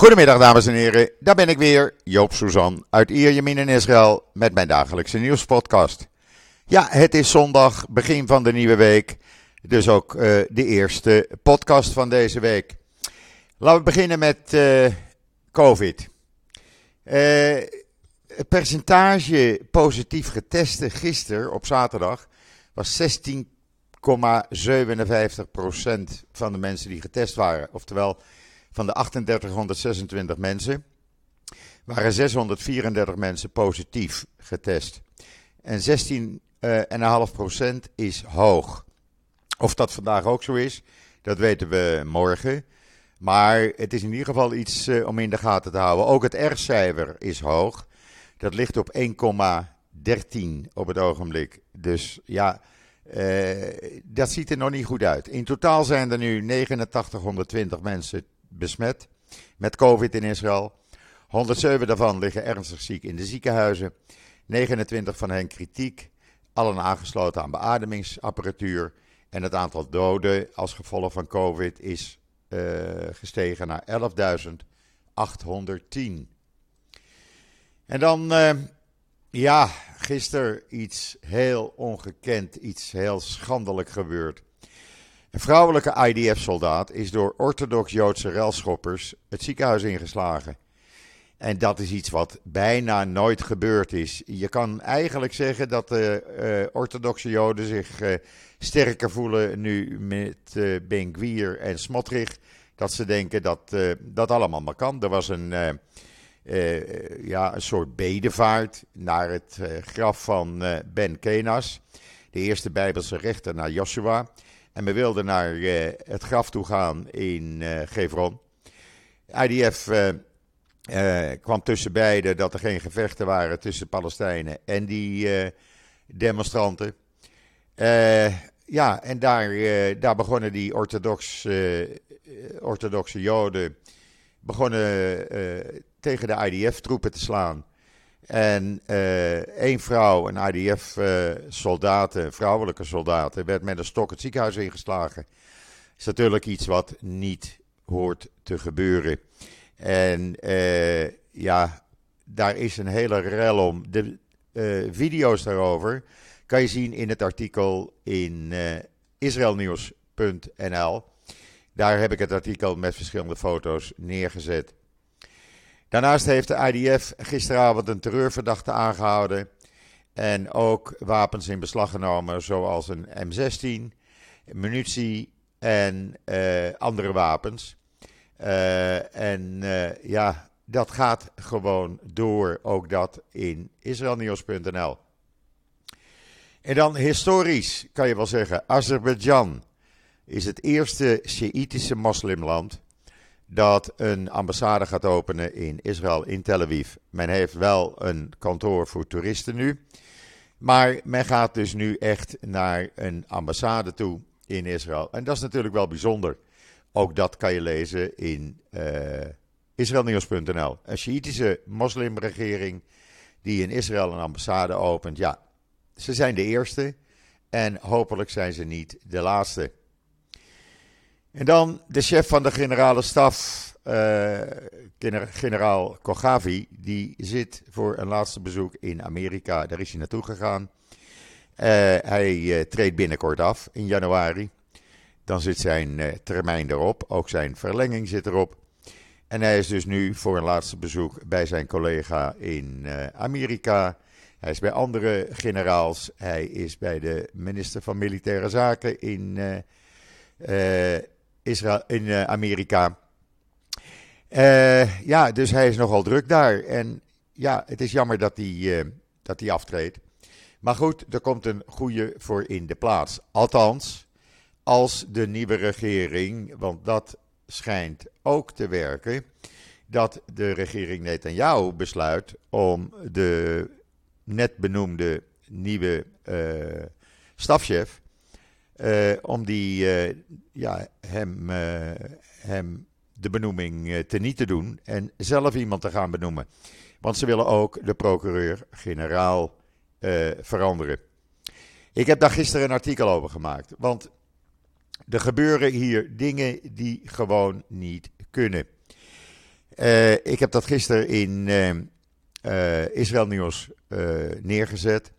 Goedemiddag dames en heren, daar ben ik weer, Joop Suzan uit Ierjemien in Israël met mijn dagelijkse nieuwspodcast. Ja, het is zondag, begin van de nieuwe week, dus ook uh, de eerste podcast van deze week. Laten we beginnen met uh, COVID. Uh, het percentage positief getesten gisteren op zaterdag was 16,57% van de mensen die getest waren. Oftewel, van de 3826 mensen waren 634 mensen positief getest. En 16,5% is hoog. Of dat vandaag ook zo is, dat weten we morgen. Maar het is in ieder geval iets uh, om in de gaten te houden. Ook het R-cijfer is hoog. Dat ligt op 1,13 op het ogenblik. Dus ja, uh, dat ziet er nog niet goed uit. In totaal zijn er nu 8920 mensen besmet met COVID in Israël. 107 daarvan liggen ernstig ziek in de ziekenhuizen. 29 van hen kritiek. Allen aangesloten aan beademingsapparatuur. En het aantal doden als gevolg van COVID is uh, gestegen naar 11.810. En dan, uh, ja, gisteren iets heel ongekend, iets heel schandelijk gebeurd. Een vrouwelijke IDF-soldaat is door orthodox-Joodse relschoppers het ziekenhuis ingeslagen. En dat is iets wat bijna nooit gebeurd is. Je kan eigenlijk zeggen dat de uh, orthodoxe Joden zich uh, sterker voelen nu met uh, Ben Gwier en Smotrich. Dat ze denken dat dat allemaal maar kan. Er was een, ja, een soort bedevaart naar het graf van Ben Kenas, de eerste Bijbelse rechter naar Joshua. En we wilden naar uh, het graf toe gaan in uh, Gevron. IDF uh, kwam tussen beiden dat er geen gevechten waren tussen Palestijnen en die demonstranten. ja, en daar, daar begonnen die orthodox, orthodoxe Joden begonnen, tegen de IDF-troepen te slaan. En uh, één vrouw, een IDF-soldaten, uh, vrouwelijke soldaten, werd met een stok het ziekenhuis ingeslagen. Is natuurlijk iets wat niet hoort te gebeuren. En uh, ja, daar is een hele rel om. De video's daarover kan je zien in het artikel in israelnieuws.nl. Daar heb ik het artikel met verschillende foto's neergezet. Daarnaast heeft de IDF gisteravond een terreurverdachte aangehouden. En ook wapens in beslag genomen, zoals een M16, munitie en uh, andere wapens. Uh, en uh, ja, dat gaat gewoon door, ook dat in israelnieuws.nl. En dan historisch kan je wel zeggen, Azerbeidzjan is het eerste Sjiitische moslimland dat een ambassade gaat openen in Israël, in Tel Aviv. Men heeft wel een kantoor voor toeristen nu. Maar men gaat dus nu echt naar een ambassade toe in Israël. En dat is natuurlijk wel bijzonder. Ook dat kan je lezen in uh, israelnieuws.nl. Een Shiïtische moslimregering die in Israël een ambassade opent. Ja, ze zijn de eerste en hopelijk zijn ze niet de laatste. En dan de chef van de generale staf, uh, generaal Kogavi, die zit voor een laatste bezoek in Amerika. Daar is hij naartoe gegaan. Uh, hij uh, treedt binnenkort af in januari. Dan zit zijn termijn erop, ook zijn verlenging zit erop. En hij is dus nu voor een laatste bezoek bij zijn collega in Amerika. Hij is bij andere generaals. Hij is bij de minister van Militaire Zaken in Israël, in uh, Amerika. Uh, ja, dus hij is nogal druk daar. En ja, het is jammer dat hij, uh, dat hij aftreedt. Maar goed, er komt een goede voor in de plaats. Althans, als de nieuwe regering, want dat schijnt ook te werken, dat de regering Netanyahu besluit om de net benoemde nieuwe uh, stafchef uh, om die, uh, ja, hem, uh, hem de benoeming te niet te doen en zelf iemand te gaan benoemen. Want ze willen ook de procureur-generaal veranderen. Ik heb daar gisteren een artikel over gemaakt. Want er gebeuren hier dingen die gewoon niet kunnen. ik heb dat gisteren in Israël Nieuws neergezet.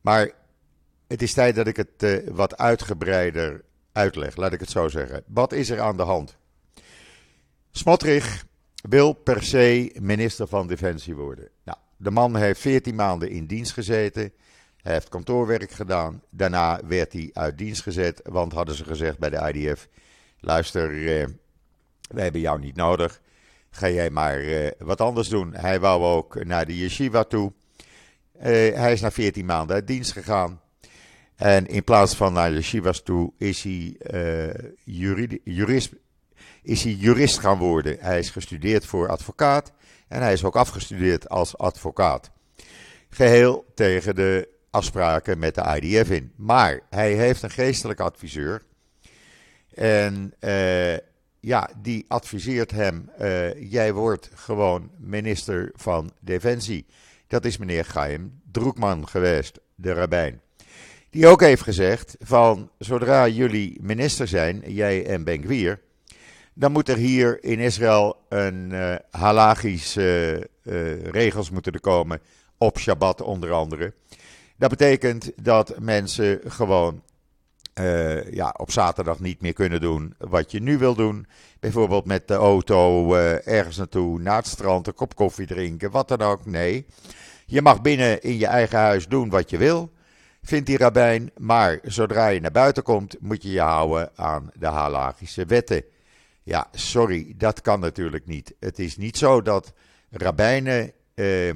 Maar het is tijd dat ik het wat uitgebreider uitleg, laat ik het zo zeggen. Wat is er aan de hand? Smotrich wil per se minister van Defensie worden. Nou, de man heeft 14 maanden in dienst gezeten. Hij heeft kantoorwerk gedaan. Daarna werd hij uit dienst gezet, want hadden ze gezegd bij de IDF: luister, eh, we hebben jou niet nodig. Ga jij maar eh, wat anders doen. Hij wou ook naar de yeshiva toe. Hij is na 14 maanden uit dienst gegaan. En in plaats van naar yeshivas toe is hij, uh, jurist, is hij jurist gaan worden. Hij is gestudeerd voor advocaat en hij is ook afgestudeerd als advocaat. Geheel tegen de afspraken met de IDF in. Maar hij heeft een geestelijk adviseur. En uh, ja, die adviseert hem: uh, jij wordt gewoon minister van Defensie. Dat is meneer Chaim Droekman geweest, de rabbijn. Die ook heeft gezegd: van zodra jullie minister zijn, jij en Ben Gwier, dan moet er hier in Israël een uh, halagische uh, regels moeten er komen op Shabbat onder andere. Dat betekent dat mensen gewoon uh, ja, op zaterdag niet meer kunnen doen wat je nu wil doen. Bijvoorbeeld met de auto ergens naartoe, naar het strand, een kop koffie drinken, wat dan ook. Nee, je mag binnen in je eigen huis doen wat je wil, vindt die rabbijn. Maar zodra je naar buiten komt, moet je je houden aan de halagische wetten. Ja, sorry, dat kan natuurlijk niet. Het is niet zo dat rabbijnen eh,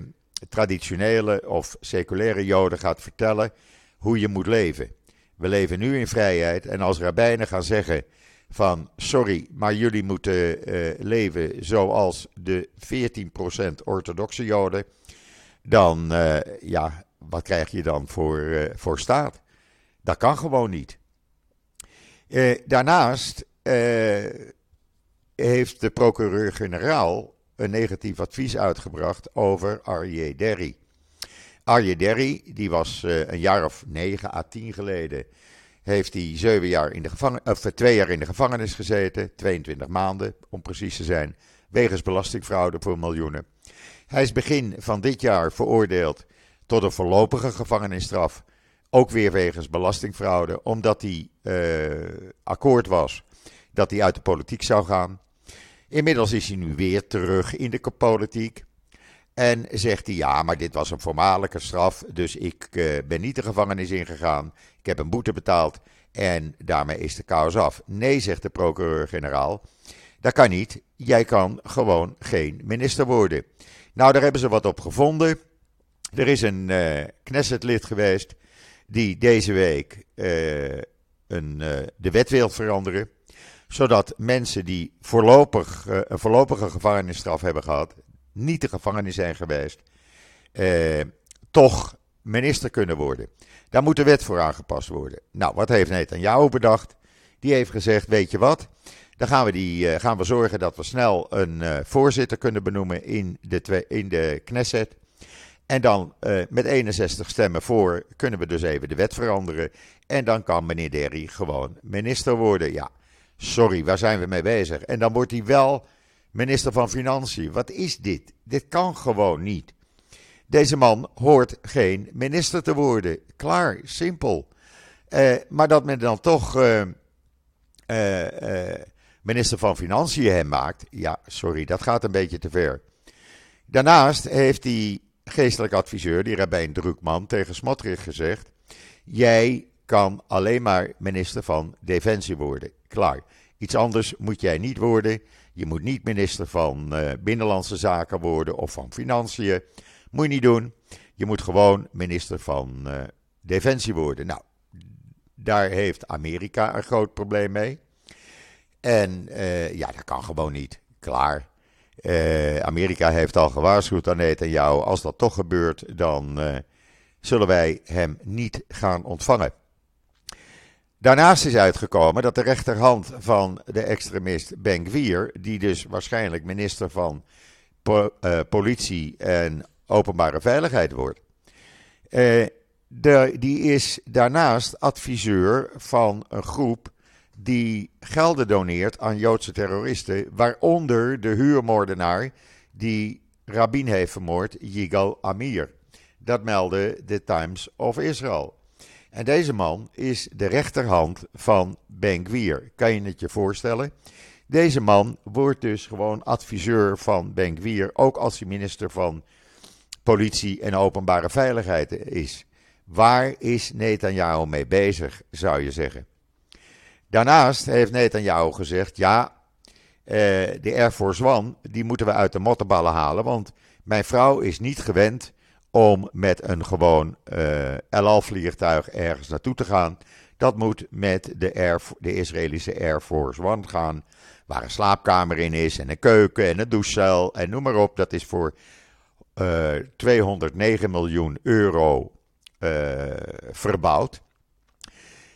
traditionele of seculaire Joden gaat vertellen hoe je moet leven. We leven nu in vrijheid en als rabbijnen gaan zeggen van sorry, maar jullie moeten uh, leven zoals de 14% orthodoxe Joden, dan uh, ja, wat krijg je dan voor, uh, voor staat? Dat kan gewoon niet. daarnaast heeft de procureur-generaal een negatief advies uitgebracht over Arje Derry. Arje Derry, die was een jaar of negen à tien geleden, heeft hij zeven jaar in de of twee jaar in de gevangenis gezeten, 22 maanden om precies te zijn, wegens belastingfraude voor miljoenen. Hij is begin van dit jaar veroordeeld tot een voorlopige gevangenisstraf, ook weer wegens belastingfraude, omdat hij uh, akkoord was dat hij uit de politiek zou gaan. Inmiddels is hij nu weer terug in de politiek. En zegt hij, ja, maar dit was een voormalige straf, dus ik uh, ben niet de gevangenis ingegaan. Ik heb een boete betaald en daarmee is de kous af. Nee, zegt de procureur-generaal, dat kan niet. Jij kan gewoon geen minister worden. Nou, daar hebben ze wat op gevonden. Er is een uh, Knesset-lid geweest die deze week uh, een, de wet wil veranderen zodat mensen die voorlopig, een voorlopige gevangenisstraf hebben gehad, niet de gevangenis zijn geweest, eh, toch minister kunnen worden. Daar moet de wet voor aangepast worden. Nou, wat heeft Netanyahu bedacht? Die heeft gezegd, weet je wat, dan gaan we, die, gaan we zorgen dat we snel een voorzitter kunnen benoemen in de, in de Knesset. En dan uh, met 61 stemmen voor kunnen we dus even de wet veranderen. En dan kan meneer Derry gewoon minister worden. Ja, Sorry, waar zijn we mee bezig? En dan wordt hij wel minister van Financiën. Wat is dit? Dit kan gewoon niet. Deze man hoort geen minister te worden. Klaar, simpel. Uh, maar dat men dan toch uh, minister van Financiën hem maakt, ja, sorry, dat gaat een beetje te ver. Daarnaast heeft die geestelijk adviseur, die Rabijn Drukman, tegen Smotrich gezegd: Jij kan alleen maar minister van Defensie worden. Klaar. Iets anders moet jij niet worden. Je moet niet minister van uh, Binnenlandse Zaken worden of van Financiën. Moet je niet doen. Je moet gewoon minister van uh, Defensie worden. Nou, daar heeft Amerika een groot probleem mee. En uh, ja, dat kan gewoon niet. Klaar. Amerika heeft al gewaarschuwd aan jou. Als dat toch gebeurt, dan zullen wij hem niet gaan ontvangen. Daarnaast is uitgekomen dat de rechterhand van de extremist Ben Gvir, die dus waarschijnlijk minister van uh, Politie en Openbare Veiligheid wordt, de, die is daarnaast adviseur van een groep die gelden doneert aan Joodse terroristen, waaronder de huurmoordenaar die Rabin heeft vermoord, Yigal Amir. Dat meldde de Times of Israel. En deze man is de rechterhand van Ben Gvir. Kan je het je voorstellen? Deze man wordt dus gewoon adviseur van Ben Gvir, ook als hij minister van Politie en Openbare Veiligheid is. Waar is Netanyahu mee bezig, zou je zeggen? Daarnaast heeft Netanyahu gezegd: ja, eh, de Air Force One, die moeten we uit de mottenballen halen. Want mijn vrouw is niet gewend om met een gewoon uh, El Al vliegtuig ergens naartoe te gaan. Dat moet met de, Air, de Israëlische Air Force One gaan. Waar een slaapkamer in is en een keuken en een douchecel en noem maar op. Dat is voor uh, eh, 209 miljoen euro verbouwd.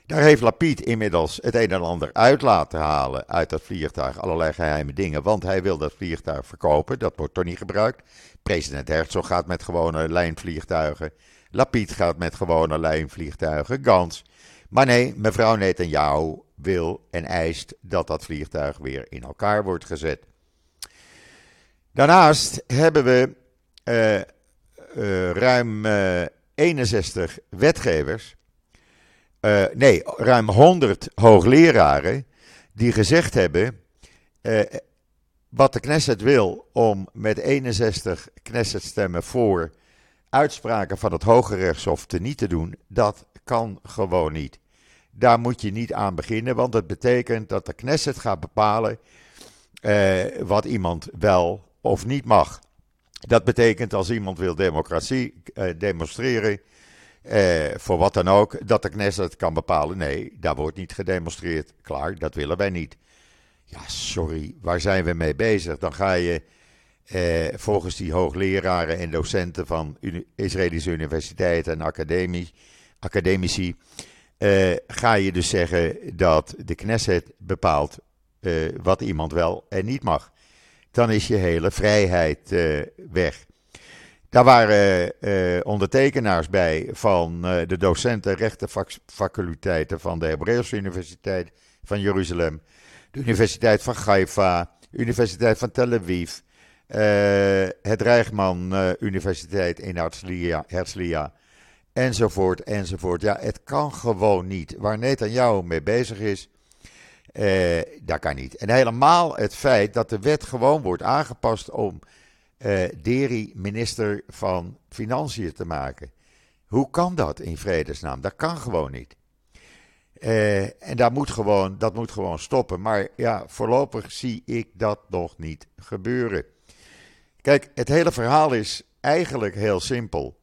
Daar heeft Lapid inmiddels het een en ander uit laten halen uit dat vliegtuig. Allerlei geheime dingen, want hij wil dat vliegtuig verkopen. Dat wordt toch niet gebruikt. President Herzog gaat met gewone lijnvliegtuigen. Lapid gaat met gewone lijnvliegtuigen. Gans. Maar nee, mevrouw Netanyahu wil en eist dat dat vliegtuig weer in elkaar wordt gezet. Daarnaast hebben we uh, uh, ruim uh, eh, 61 wetgevers uh, nee, ruim 100 hoogleraren die gezegd hebben uh, wat de Knesset wil om met 61 Knesset-stemmen voor uitspraken van het Hoge Rechtshof te niet te doen, dat kan gewoon niet. Daar moet je niet aan beginnen, want dat betekent dat de Knesset gaat bepalen uh, wat iemand wel of niet mag. Dat betekent als iemand wil democratie demonstreren, eh, voor wat dan ook, dat de Knesset kan bepalen. Nee, daar wordt niet gedemonstreerd. Klaar, dat willen wij niet. Ja, sorry, waar zijn we mee bezig? Dan ga je eh, volgens die hoogleraren en docenten van Israëlische universiteiten en academici, eh, ga je dus zeggen dat de Knesset bepaalt wat iemand wel en niet mag. Dan is je hele vrijheid weg. Daar waren uh, ondertekenaars bij van uh, de docenten rechtenfaculteiten van de Hebreeuwse Universiteit van Jeruzalem, de Universiteit van Haifa, Universiteit van Tel Aviv, uh, het Rijgman Universiteit in Herzliya, enzovoort, enzovoort. Ja, het kan gewoon niet. Waar Netanyahu mee bezig is, dat kan niet. En helemaal het feit dat de wet gewoon wordt aangepast om uh, Deri minister van Financiën te maken. Hoe kan dat in vredesnaam? Dat kan gewoon niet. Uh, en daar moet gewoon, dat moet gewoon stoppen. Maar ja, voorlopig zie ik dat nog niet gebeuren. Kijk, het hele verhaal is eigenlijk heel simpel.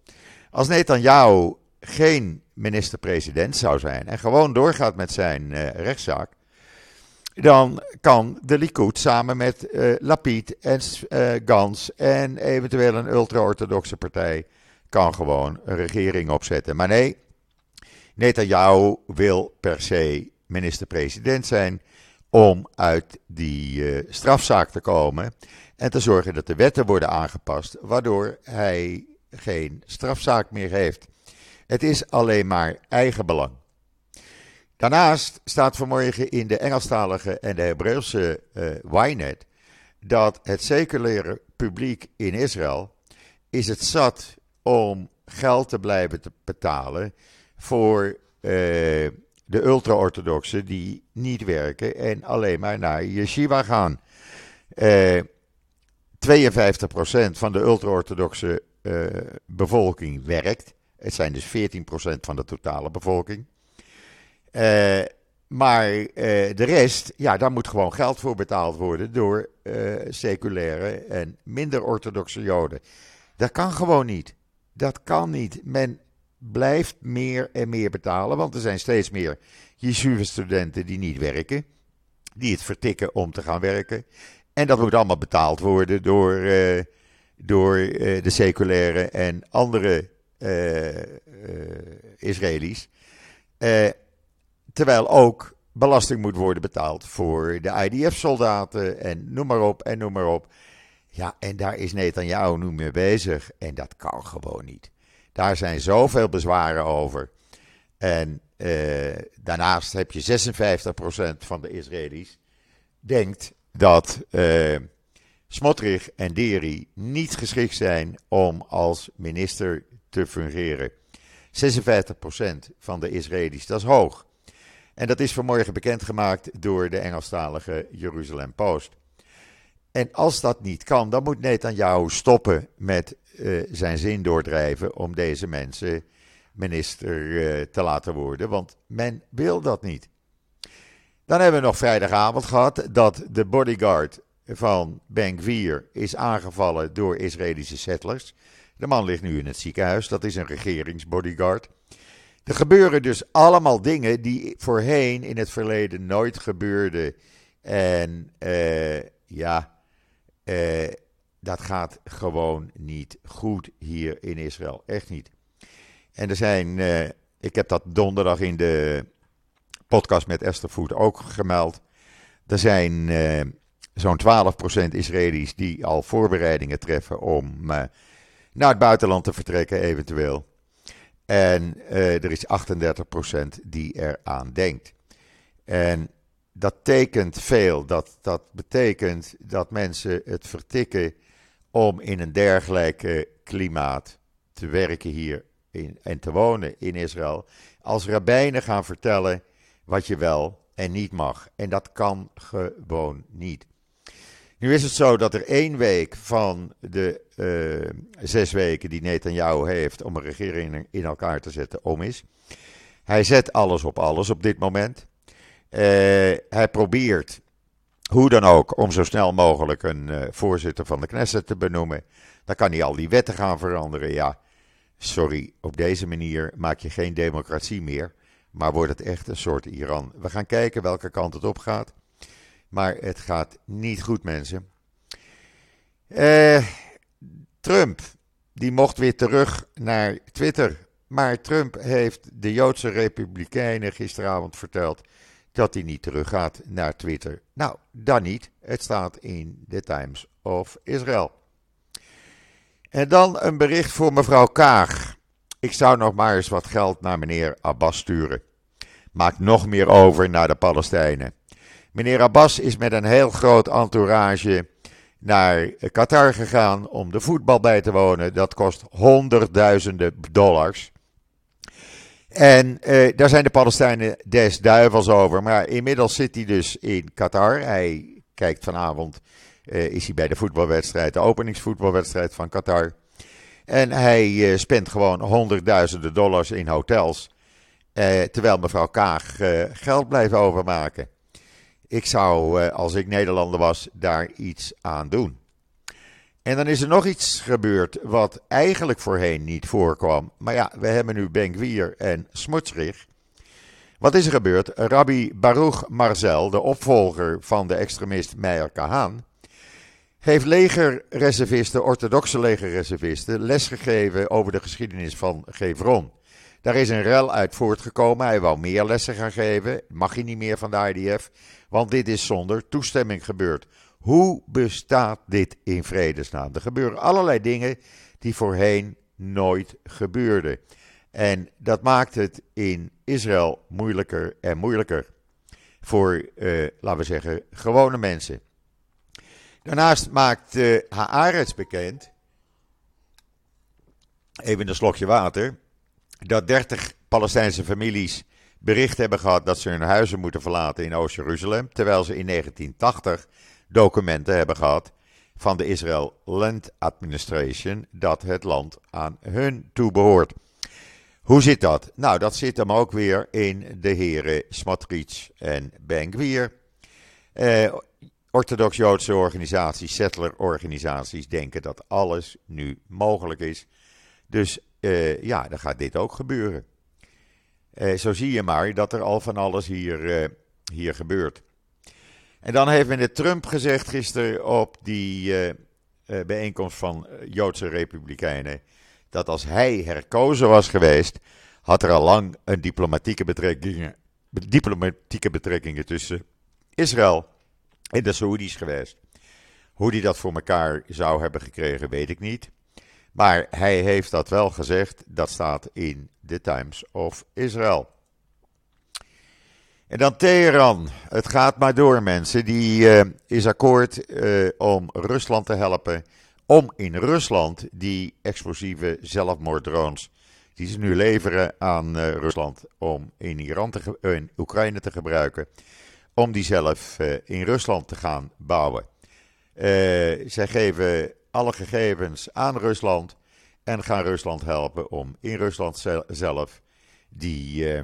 Als Netanyahu geen minister-president zou zijn en gewoon doorgaat met zijn uh, rechtszaak, dan kan de Likud samen met uh, Lapid en uh, Gans en eventueel een ultra-orthodoxe partij kan gewoon een regering opzetten. Maar nee, Netanyahu wil per se minister-president zijn om uit die uh, strafzaak te komen en te zorgen dat de wetten worden aangepast, waardoor hij geen strafzaak meer heeft. Het is alleen maar eigenbelang. Daarnaast staat vanmorgen in de Engelstalige en de Hebreeuwse uh, Ynet dat het seculiere publiek in Israël is het zat om geld te blijven te betalen voor uh, de ultra-orthodoxen die niet werken en alleen maar naar yeshiva gaan. Uh, eh, 52% van de ultra-orthodoxe bevolking werkt. Het zijn dus 14% van de totale bevolking. Uh, maar uh, de rest, ja, daar moet gewoon geld voor betaald worden door uh, seculaire en minder orthodoxe Joden. Dat kan gewoon niet. Dat kan niet. Men blijft meer en meer betalen, want er zijn steeds meer Yeshiva-studenten die niet werken, die het vertikken om te gaan werken. En dat moet allemaal betaald worden door, door de seculaire en andere Israëli's. Terwijl ook belasting moet worden betaald voor de IDF-soldaten en noem maar op en noem maar op. Ja, en daar is Netanyahu nu mee bezig en dat kan gewoon niet. Daar zijn zoveel bezwaren over. En uh, daarnaast heb je 56% van de Israëli's denkt dat uh, Smotrich en Deri niet geschikt zijn om als minister te fungeren. 56% van de Israëli's, dat is hoog. En dat is vanmorgen bekendgemaakt door de Engelstalige Jeruzalem Post. En als dat niet kan, dan moet Netanyahu stoppen met uh, zijn zin doordrijven om deze mensen minister uh, te laten worden, want men wil dat niet. Dan hebben we nog vrijdagavond gehad dat de bodyguard van Bank 4 is aangevallen door Israëlische settlers. De man ligt nu in het ziekenhuis, dat is een regeringsbodyguard. Er gebeuren dus allemaal dingen die voorheen in het verleden nooit gebeurden. En uh, ja, uh, dat gaat gewoon niet goed hier in Israël. Echt niet. En er zijn, uh, ik heb dat donderdag in de podcast met Esther Food ook gemeld. Er zijn zo'n 12% Israëli's die al voorbereidingen treffen om naar het buitenland te vertrekken, eventueel. En uh, er is 38% die eraan denkt. En dat tekent veel. Dat, dat betekent dat mensen het vertikken om in een dergelijke klimaat te werken hier in, en te wonen in Israël. Als rabbijnen gaan vertellen wat je wel en niet mag. En dat kan gewoon niet. Nu is het zo dat er één week van de uh, zes weken die Netanyahu heeft om een regering in elkaar te zetten om is. Hij zet alles op alles op dit moment. Uh, hij probeert, hoe dan ook, om zo snel mogelijk een uh, voorzitter van de Knesset te benoemen. Dan kan hij al die wetten gaan veranderen. Ja, sorry, op deze manier maak je geen democratie meer. Maar wordt het echt een soort Iran. We gaan kijken welke kant het op gaat. Maar het gaat niet goed, mensen. Uh, Trump, die mocht weer terug naar Twitter. Maar Trump heeft de Joodse Republikeinen gisteravond verteld dat hij niet teruggaat naar Twitter. Nou, dan niet. Het staat in de Times of Israel. En dan een bericht voor mevrouw Kaag. Ik zou nog maar eens wat geld naar meneer Abbas sturen. Maak nog meer over naar de Palestijnen. Meneer Abbas is met een heel groot entourage naar Qatar gegaan om de voetbal bij te wonen. Dat kost honderdduizenden dollars. En eh, daar zijn de Palestijnen des duivels over. Maar inmiddels zit hij dus in Qatar. Hij kijkt vanavond, uh, is hij bij de voetbalwedstrijd, de openingsvoetbalwedstrijd van Qatar. En hij spendt gewoon honderdduizenden dollars in hotels. Uh, terwijl mevrouw Kaag geld blijft overmaken. Ik zou, eh, als ik Nederlander was, daar iets aan doen. En dan is er nog iets gebeurd wat eigenlijk voorheen niet voorkwam. Maar ja, we hebben nu Benkwier en Smutsrich. Wat is er gebeurd? Rabbi Baruch Marzel, de opvolger van de extremist Meijer Kahan, heeft legerreservisten, orthodoxe legerreservisten, lesgegeven over de geschiedenis van Gevron. Daar is een rel uit voortgekomen. Hij wou meer lessen gaan geven. Mag hij niet meer van de IDF. Want dit is zonder toestemming gebeurd. Hoe bestaat dit in vredesnaam? Er gebeuren allerlei dingen die voorheen nooit gebeurden. En dat maakt het in Israël moeilijker en moeilijker. Voor, uh, laten we zeggen, gewone mensen. Daarnaast maakt uh, Haaretz bekend. Even een slokje water dat 30 Palestijnse families bericht hebben gehad dat ze hun huizen moeten verlaten in Oost-Jeruzalem, terwijl ze in 1980 documenten hebben gehad van de Israel Land Administration dat het land aan hun toebehoort. Hoe zit dat? Nou, dat zit hem ook weer in de heren Smotrich en Ben-Gvir. Eh, Orthodox-Joodse organisaties, settler-organisaties denken dat alles nu mogelijk is. Dus uh, ja, dan gaat dit ook gebeuren. Uh, zo zie je maar dat er al van alles hier, uh, hier gebeurt. En dan heeft meneer Trump gezegd gisteren op die bijeenkomst van Joodse Republikeinen. dat als hij herkozen was geweest. had er al lang een diplomatieke betrekkingen, diplomatieke betrekkingen tussen Israël en de Saoedi's geweest. Hoe hij dat voor elkaar zou hebben gekregen, weet ik niet. Maar hij heeft dat wel gezegd. Dat staat in de Times of Israel. En dan Teheran. Het gaat maar door, mensen. Die uh, is akkoord uh, om Rusland te helpen. Om in Rusland die explosieve zelfmoorddrones. die ze nu leveren aan uh, Rusland. om in, Iran te, in Oekraïne te gebruiken. om die zelf in Rusland te gaan bouwen. zij geven alle gegevens aan Rusland. en gaan Rusland helpen om in Rusland zelf die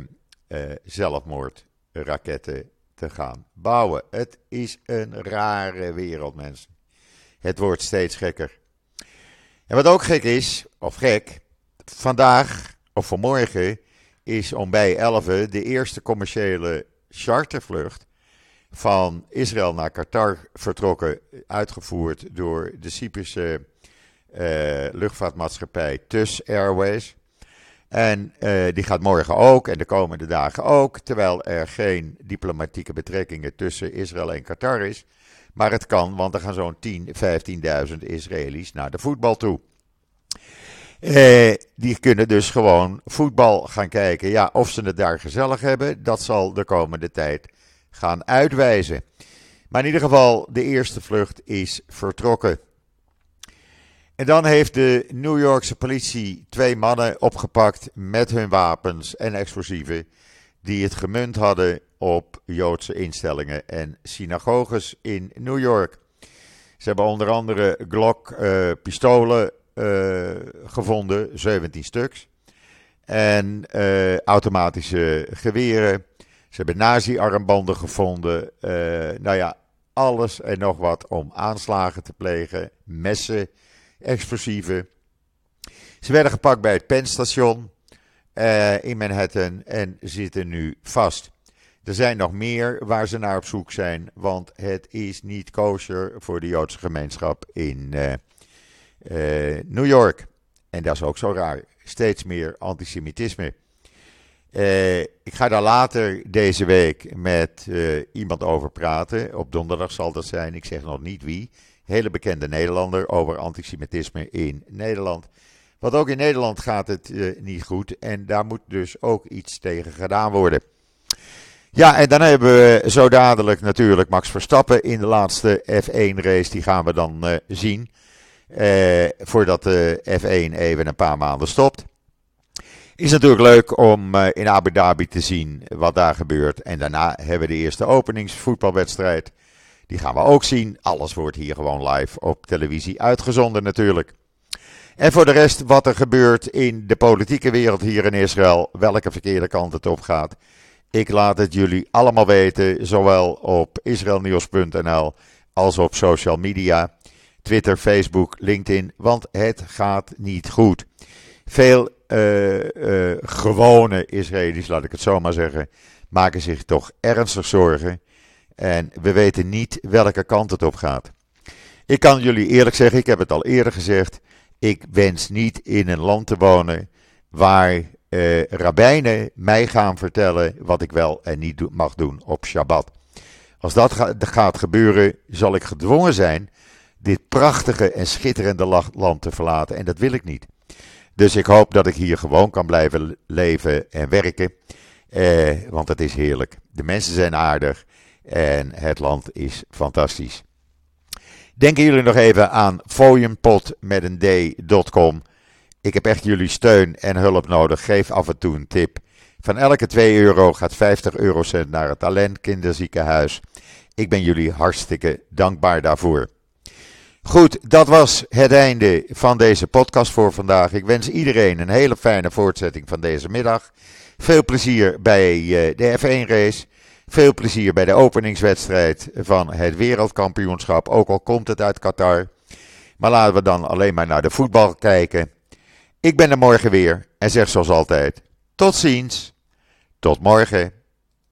zelfmoord raketten te gaan bouwen. Het is een rare wereld, mensen. Het wordt steeds gekker. En wat ook gek is, of gek, vandaag of vanmorgen is om bij 11 de eerste commerciële chartervlucht van Israël naar Qatar vertrokken, uitgevoerd door de Cyprusche uh, luchtvaartmaatschappij TUS Airways. En uh, die gaat morgen ook en de komende dagen ook, terwijl er geen diplomatieke betrekkingen tussen Israël en Qatar is. Maar het kan, want er gaan zo'n 10, 15.000 Israëli's naar de voetbal toe. Uh, die kunnen dus gewoon voetbal gaan kijken. Ja, of ze het daar gezellig hebben, dat zal de komende tijd gaan uitwijzen. Maar in ieder geval, de eerste vlucht is vertrokken. En dan heeft de New Yorkse politie twee mannen opgepakt met hun wapens en explosieven. die het gemunt hadden op Joodse instellingen en synagoges in New York. Ze hebben onder andere Glock-pistolen uh, uh, gevonden, 17 stuks. En uh, automatische geweren. Ze hebben nazi-armbanden gevonden. nou ja, alles en nog wat om aanslagen te plegen. Messen explosieven. Ze werden gepakt bij het Pennstation uh, in Manhattan en zitten nu vast. Er zijn nog meer waar ze naar op zoek zijn, want het is niet kosher voor de Joodse gemeenschap in uh, New York. En dat is ook zo raar. Steeds meer antisemitisme. Ik ga daar later deze week met iemand over praten. Op donderdag zal dat zijn. Ik zeg nog niet wie hele bekende Nederlander over antisemitisme in Nederland. Want ook in Nederland gaat het uh, niet goed en daar moet dus ook iets tegen gedaan worden. Ja, en dan hebben we zo dadelijk natuurlijk Max Verstappen in de laatste F1-race. Die gaan we dan uh, zien. Voordat de F1 even een paar maanden stopt. Is natuurlijk leuk om in Abu Dhabi te zien wat daar gebeurt. En daarna hebben we de eerste openingsvoetbalwedstrijd die gaan we ook zien. Alles wordt hier gewoon live op televisie uitgezonden natuurlijk. En voor de rest wat er gebeurt in de politieke wereld hier in Israël, welke verkeerde kant het op gaat. Ik laat het jullie allemaal weten, zowel op israelnieuws.nl als op social media. Twitter, Facebook, LinkedIn, want het gaat niet goed. Veel uh, uh, gewone Israëli's, laat ik het zo maar zeggen, maken zich toch ernstig zorgen en we weten niet welke kant het op gaat. Ik kan jullie eerlijk zeggen, ik heb het al eerder gezegd. Ik wens niet in een land te wonen waar eh, rabbijnen mij gaan vertellen wat ik wel en niet mag doen op Shabbat. Als dat gaat gebeuren, zal ik gedwongen zijn dit prachtige en schitterende land te verlaten. En dat wil ik niet. Dus ik hoop dat ik hier gewoon kan blijven leven en werken. Eh, want het is heerlijk. De mensen zijn aardig. En het land is fantastisch. Denken jullie nog even aan fooienpot met een d.com. Ik heb echt jullie steun en hulp nodig. Geef af en toe een tip. Van elke 2 euro gaat 50 eurocent naar het Talent Kinderziekenhuis. Ik ben jullie hartstikke dankbaar daarvoor. Goed, dat was het einde van deze podcast voor vandaag. Ik wens iedereen een hele fijne voortzetting van deze middag. Veel plezier bij eh, de F1-race. Veel plezier bij de openingswedstrijd van het wereldkampioenschap. Ook al komt het uit Qatar. Maar laten we dan alleen maar naar de voetbal kijken. Ik ben er morgen weer en zeg zoals altijd: tot ziens. Tot morgen.